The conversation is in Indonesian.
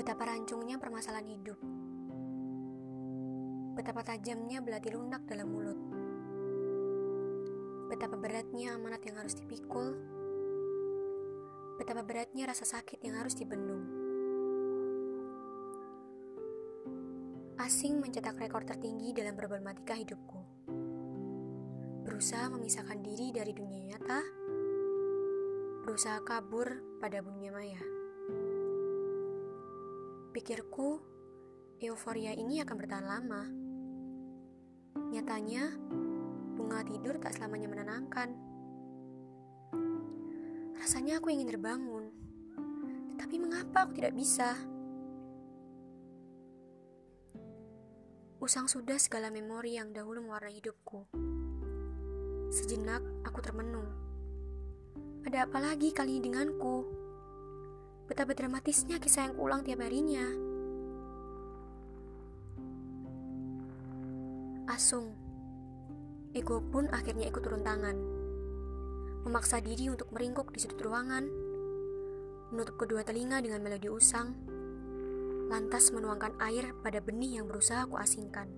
Betapa rancungnya permasalahan hidup. Betapa tajamnya belati lunak dalam mulut. Betapa beratnya amanat yang harus dipikul. Betapa beratnya rasa sakit yang harus dibendung. Asing mencetak rekor tertinggi dalam problematika hidupku. Berusaha memisahkan diri dari dunia nyata, berusaha kabur pada dunia maya. Pikirku, euforia ini akan bertahan lama. Nyatanya, bunga tidur tak selamanya menenangkan. Rasanya aku ingin terbangun, tetapi mengapa aku tidak bisa? Usang sudah segala memori yang dahulu mewarnai hidupku. Sejenak aku termenung. Ada apa lagi kali ini denganku? Betapa dramatisnya kisah yang ulang tiap harinya. Asung, ego pun akhirnya ikut turun tangan. Memaksa diri untuk meringkuk di sudut ruangan, menutup kedua telinga dengan melodi usang, lantas menuangkan air pada benih yang berusaha aku asingkan.